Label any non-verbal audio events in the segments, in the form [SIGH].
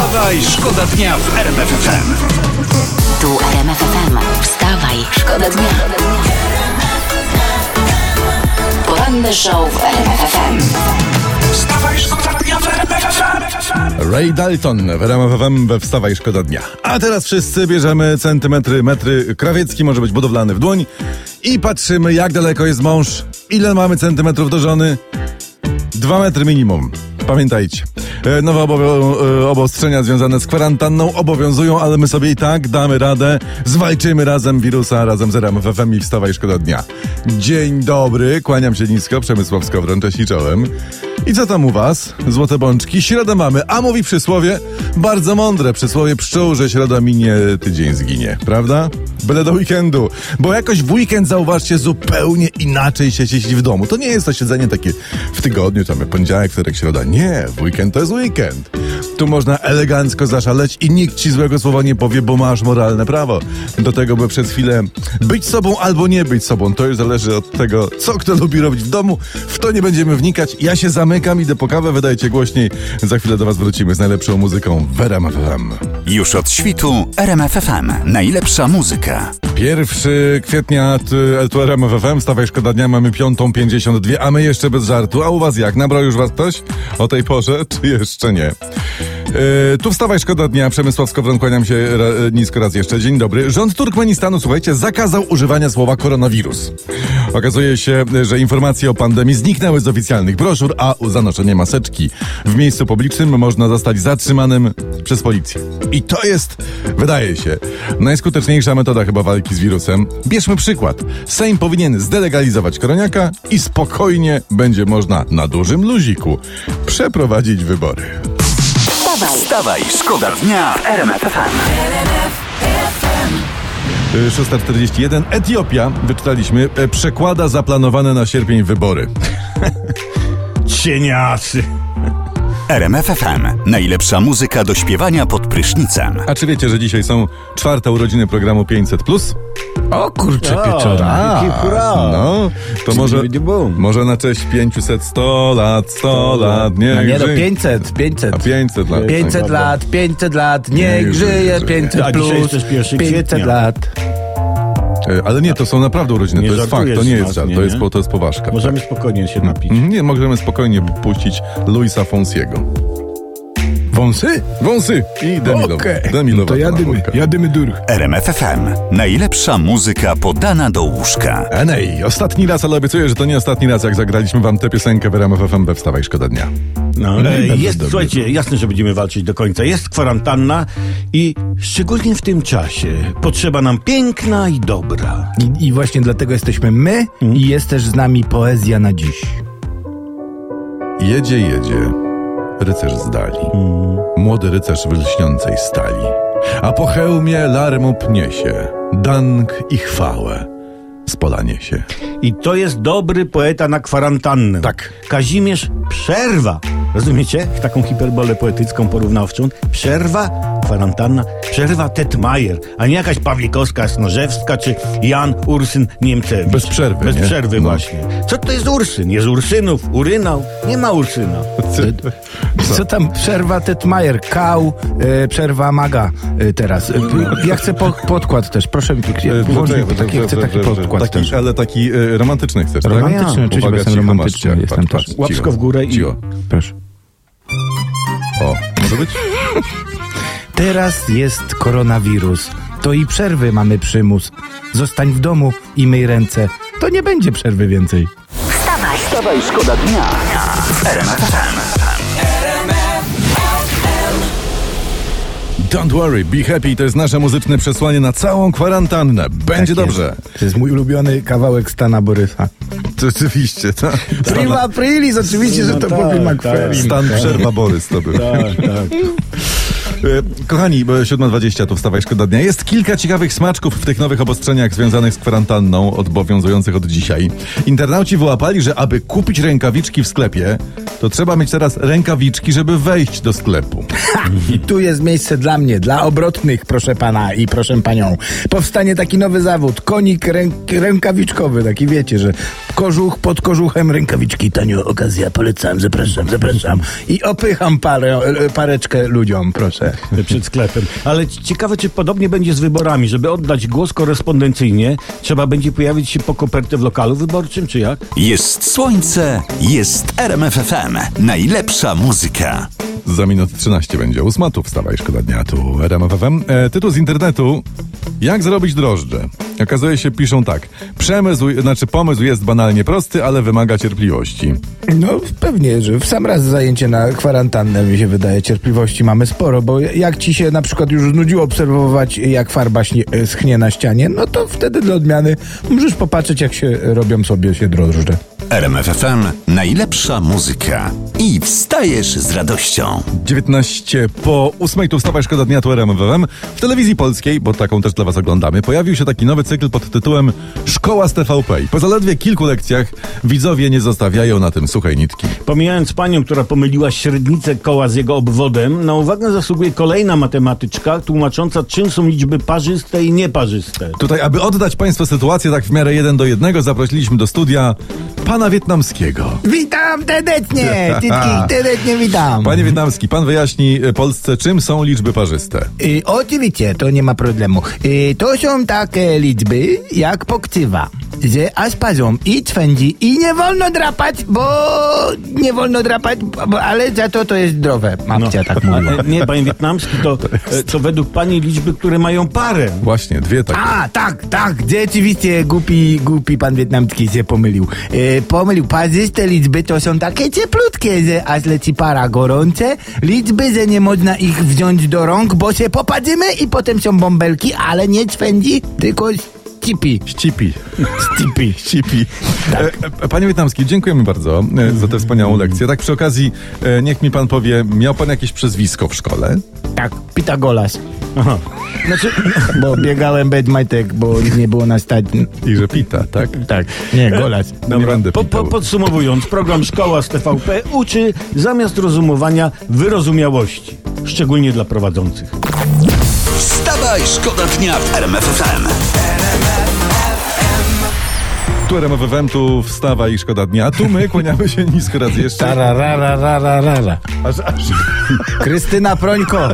Wstawaj, szkoda dnia w RMF FM. Tu RMF FM. Wstawaj, szkoda dnia. Poranny show w RMF FM. Wstawaj, szkoda dnia w RMF FM. Ray Dalton w RMF FM we Wstawaj Szkoda Dnia. A teraz wszyscy bierzemy centymetry, metry. Krawiecki może być budowlany w dłoń i patrzymy jak daleko jest mąż, ile mamy centymetrów do żony. Dwa metry minimum. Pamiętajcie. E, Nowe e, obostrzenia związane z kwarantanną obowiązują, ale my sobie i tak damy radę. Zwalczymy razem wirusa, razem z RMF FM i Wstawaj Szkoda Dnia. Dzień dobry, kłaniam się nisko, Przemysław Skowron, cześć i czołem. I co tam u was? Złote bączki? Środę mamy, a mówi przysłowie bardzo mądre. Przysłowie pszczół, że środa minie, tydzień zginie. Prawda? Byle do weekendu. Bo jakoś w weekend, zauważcie, zupełnie inaczej się siedzi w domu. To nie jest to siedzenie takie w tygodniu, tam poniedziałek, wtorek, środa. Nie, w weekend to jest weekend. Tu można elegancko zaszaleć i nikt ci złego słowa nie powie, bo masz moralne prawo do tego, by przez chwilę być sobą albo nie być sobą. To już zależy od tego, co kto lubi robić w domu. W to nie będziemy wnikać. Ja się zamykam, idę po kawę, wydajcie głośniej. Za chwilę do was wrócimy z najlepszą muzyką w RMF FM. Już od świtu RMF FM. Najlepsza muzyka. 1 kwietnia t- tu RMF FM, stawaj szkoda dnia, mamy 5.52, a my jeszcze bez żartu. A u was jak? Nabrał już was ktoś o tej porze, [LAUGHS] czy jeszcze nie? Yy, tu wstawaj szkoda dnia, Przemysław Skowron, kłaniam się ra, nisko raz jeszcze. Dzień dobry. Rząd Turkmenistanu, słuchajcie, zakazał używania słowa koronawirus. Okazuje się, że informacje o pandemii zniknęły z oficjalnych broszur, a za maseczki w miejscu publicznym można zostać zatrzymanym przez policję. I to jest, wydaje się, najskuteczniejsza metoda chyba walki z wirusem. Bierzmy przykład. Sejm powinien zdelegalizować koroniaka i spokojnie będzie można na dużym luziku przeprowadzić wybory. Wstawaj, Wstawaj, szkoda dnia w RMF FM. Y, 641. Etiopia, wyczytaliśmy, e, przekłada zaplanowane na sierpień wybory. [LAUGHS] Cieniasy. RMF FM. Najlepsza muzyka do śpiewania pod prysznicem. A czy wiecie, że dzisiaj są czwarte urodziny programu 500? O kurczę O, pieczora. No, to może, może na cześć 500, 100 lat, 100 lat, niech No nie no, żyje. 500, 500. A 500 lat. 500 lat, 500 lat, niech Niech żyje, żyje żyje. 500 A dzisiaj plus, jest też 1 500 kwietnia. lat. E, Ale nie, to są naprawdę urodziny, Nie to jest fakt, to nie jest żart, to jest, to jest poważka. Możemy tak. spokojnie się napić. Mhm, Nie, możemy spokojnie puścić Luisa Fonsiego. Wąsy? Wąsy i Demilowa. Okej. Demilowa To jadymy, kanapka. jadymy dur. RMF FM. Najlepsza muzyka podana do łóżka. Enej, ostatni raz, ale obiecuję, że to nie ostatni raz, jak zagraliśmy wam tę piosenkę w RMF FM we Wstawaj Szkoda Dnia. No, No i e, bardzo jest, dobrze. słuchajcie, jasne, że będziemy walczyć do końca. Jest kwarantanna i szczególnie w tym czasie potrzeba nam piękna i dobra. I, I właśnie dlatego jesteśmy my i jest też z nami poezja na dziś. Jedzie, jedzie, rycerz z dali. Młody rycerz w lśniącej stali. A po hełmie larmu pnie się, dank i chwałę z pola niesie. I to jest dobry poeta na kwarantannę. Tak. Kazimierz Przerwa. Rozumiecie? Taką hiperbolę poetycką, porównawczą. Przerwa, kwarantanna, przerwa Tetmajer, a nie jakaś Pawlikowska, Snożewska czy Jan Ursyn Niemcewicz. Bez przerwy, Bez nie? przerwy No. właśnie. Co to jest Ursyn? Jest Ursynów, Urynał? Nie ma Ursyna. Co tam przerwa Tetmajer, kał, e, przerwa maga e, teraz. E, ja chcę po, podkład też, proszę mi tu, E, włącz mi dobrze, taki, dobrze, chcę taki dobrze, podkład taki, też. Ale taki e, romantyczny chcesz, tak? Romantyczny, oczywiście, bo Uwaga, jestem romantyczny, masz, jestem też. patrz, Łapsko w górę i- Cicho. Proszę. O, może być? [LAUGHS] Teraz jest koronawirus. To i przerwy mamy przymus. Zostań w domu i myj ręce. To nie będzie przerwy więcej. wstawaj, Wstawaj, szkoda dnia. Don't worry, be happy to jest nasze muzyczne przesłanie na całą kwarantannę. Będzie Tak dobrze. To jest mój ulubiony kawałek Stana Borysa. To Oczywiście, tak. Prima aprilis, oczywiście, że No to tak, Bobby tak. McFerrin. Stan przerwa Borys to był. Tak, tak. E, Kochani, bo 7.20 tu wstawaj szkoda dnia. Jest kilka ciekawych smaczków w tych nowych obostrzeniach związanych z kwarantanną, obowiązujących od dzisiaj. Internauci wyłapali, że aby kupić rękawiczki w sklepie, to trzeba mieć teraz rękawiczki, żeby wejść do sklepu. I tu jest miejsce dla mnie, dla obrotnych, proszę pana i proszę panią. Powstanie taki nowy zawód, konik ręk, rękawiczkowy, taki wiecie, że kożuch pod kożuchem, rękawiczki, tanio, okazja, polecam, zapraszam, zapraszam. I opycham parę, pareczkę ludziom, proszę. przed sklepem. Ale ciekawe, czy podobnie będzie z wyborami. Żeby oddać głos korespondencyjnie, trzeba będzie pojawić się po kopertę w lokalu wyborczym, czy jak? Jest słońce, jest RMFFM. Najlepsza muzyka. Za minut 13 będzie ósma, tu wstawaj, szkoda dnia, tu RMFFM. E, tytuł z internetu, jak zrobić drożdże? Okazuje się, piszą tak, przemysł, znaczy pomysł jest banalnie prosty, ale wymaga cierpliwości. No pewnie, że w sam raz zajęcie na kwarantannę mi się wydaje, cierpliwości mamy sporo, bo jak ci się na przykład już znudziło obserwować, jak farba śnie, e, schnie na ścianie, no to wtedy dla odmiany możesz popatrzeć, jak się robią sobie się drożdże. RMFFM. Najlepsza muzyka. I wstajesz z radością. 19 po 8, tu wstawaj, szkoda dnia, tu RMFFM. W telewizji polskiej, bo taką też dla was oglądamy, pojawił się taki nowy cykl pod tytułem Szkoła z TVP. I po zaledwie kilku lekcjach widzowie nie zostawiają na tym suchej nitki. Pomijając panią, która pomyliła średnicę koła z jego obwodem, na uwagę zasługuje kolejna matematyczka tłumacząca, czym są liczby parzyste i nieparzyste. Tutaj, aby oddać Państwu sytuację tak w miarę jeden do jednego, zaprosiliśmy do studia pana wietnamskiego. Witam serdecznie, tytki, serdecznie witam. Panie wietnamski, pan wyjaśni e, Polsce, czym są liczby parzyste. Y, oczywiście, to nie ma problemu. Y, to są takie liczby jak pokcywa, że aż parzą i twędzi i nie wolno drapać, bo nie wolno drapać, bo, ale za to to jest zdrowe, mamcia tak mówiła. E, nie, panie wietnamski, to, e, to według pani liczby, które mają parę. Właśnie, dwie takie. A, tak, tak, rzeczywiście głupi, głupi pan wietnamski się pomylił. E, pomylił, parzyste liczby to są takie cieplutkie, że aż leci para gorące, liczby, że nie można ich wziąć do rąk, bo się popatrzymy i potem są bąbelki, ale nie twędzi, tylko ścipi. Ścipi. Ścipi. Ścipi. E, e, Panie Wietnamski, dziękujemy bardzo e, za tę wspaniałą lekcję. Tak przy okazji, e, niech mi pan powie, miał pan jakieś przezwisko w szkole? Tak, Pitagolas. Aha. Znaczy, Bo biegałem bez majtek, bo nie było na stać. I że pita, tak? Tak, nie, golas. No nie będę po, po, podsumowując, program Szkoła z TVP uczy zamiast rozumowania wyrozumiałości, szczególnie dla prowadzących. Wstawaj, szkoda dnia w RMFFM. Tu RMFFM, tu wstawa i szkoda dnia. Tu my kłaniamy się nisko raz jeszcze. Tarararararara. Aż, aż. Krystyna Prońko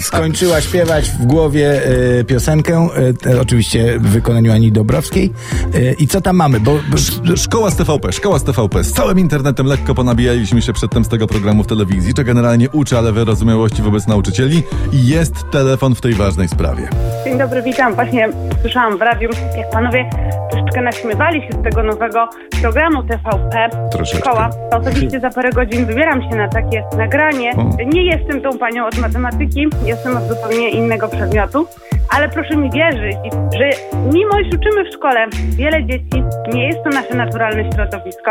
skończyła śpiewać w głowie e, piosenkę, e, oczywiście w wykonaniu Ani Dobrowskiej. E, I co tam mamy? Bo, bo Szkoła z TVP, szkoła z TVP. Z całym internetem lekko ponabijaliśmy się przedtem z tego programu w telewizji, że generalnie uczy, ale wyrozumiałości wobec nauczycieli i jest telefon w tej ważnej sprawie. Dzień dobry, witam. Właśnie słyszałam w radiu, jak panowie troszeczkę naśmiewali się z tego nowego programu TVP Troszeczkę. Szkoła. Osobiście za parę godzin wybieram się na takie nagranie. O. Nie jestem tą panią od matematyki, jestem od zupełnie innego przedmiotu. Ale proszę mi wierzyć, że mimo iż uczymy w szkole wiele dzieci, nie jest to nasze naturalne środowisko.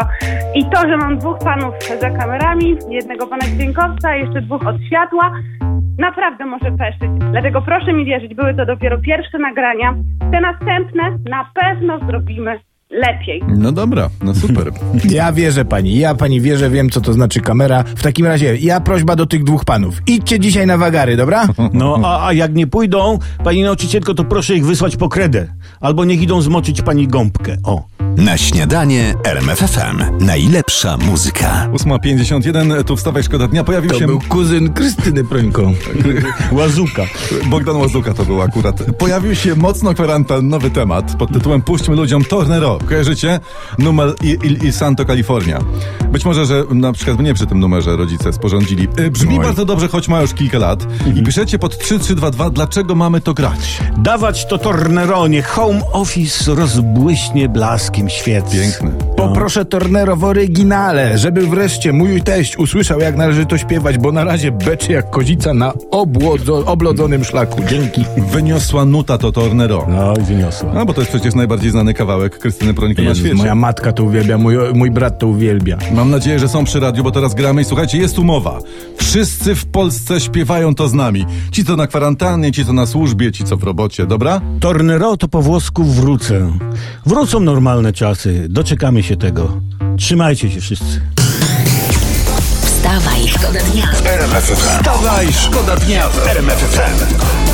I to, że mam dwóch panów za kamerami, jednego pana dźwiękowca, jeszcze dwóch od światła, naprawdę może peszyć. Dlatego proszę mi wierzyć, były to dopiero pierwsze nagrania. Te następne na pewno zrobimy lepiej. No dobra, no super. [LAUGHS] ja wierzę pani, ja pani wierzę, wiem co to znaczy kamera. W takim razie, ja prośba do tych dwóch panów. Idźcie dzisiaj na wagary, dobra? [LAUGHS] No, a, a jak nie pójdą, pani nauczycielko, to proszę ich wysłać po kredę. Albo niech idą zmoczyć pani gąbkę. O. Na śniadanie RMFFM. Najlepsza muzyka. 8.51, tu wstawaj, szkoda dnia. Pojawił To się był kuzyn Krystyny Prońko. [LAUGHS] Łazuka. Bogdan Łazuka to był akurat. Pojawił się mocno kwarantannowy temat pod tytułem Puśćmy ludziom Tornero. Kojarzycie? Numer i, i, i Santo California. Być może, że na przykład mnie przy tym numerze rodzice sporządzili. Y, Brzmi Oj. bardzo dobrze, choć ma już kilka lat. I piszecie pod 3322, dlaczego mamy to grać. Dawać to Torneronie. Home Office rozbłyśnie blaskiem świec. Piękne. Poproszę Tornero w oryginale, żeby wreszcie mój teść usłyszał, jak należy to śpiewać, bo na razie beczy jak kozica na obłodzo, oblodzonym szlaku. Dzięki. Wyniosła nuta to Tornero. No i wyniosła. No bo to jest przecież najbardziej znany kawałek Krystyny Prońko na Jezus, świecie. moja matka to uwielbia, mój, mój brat to uwielbia. Mam nadzieję, że są przy radiu, bo teraz gramy i słuchajcie, jest umowa. Wszyscy w Polsce śpiewają to z nami. Ci, co na kwarantannie, ci, co na służbie, ci, co w robocie, dobra? Tornero to po włosku wrócę. Wrócą normalne czasy. Doczekamy się tego. Trzymajcie się wszyscy. Wstawaj, szkoda dnia. RMFFM. Wstawaj, szkoda dnia w RMFFM.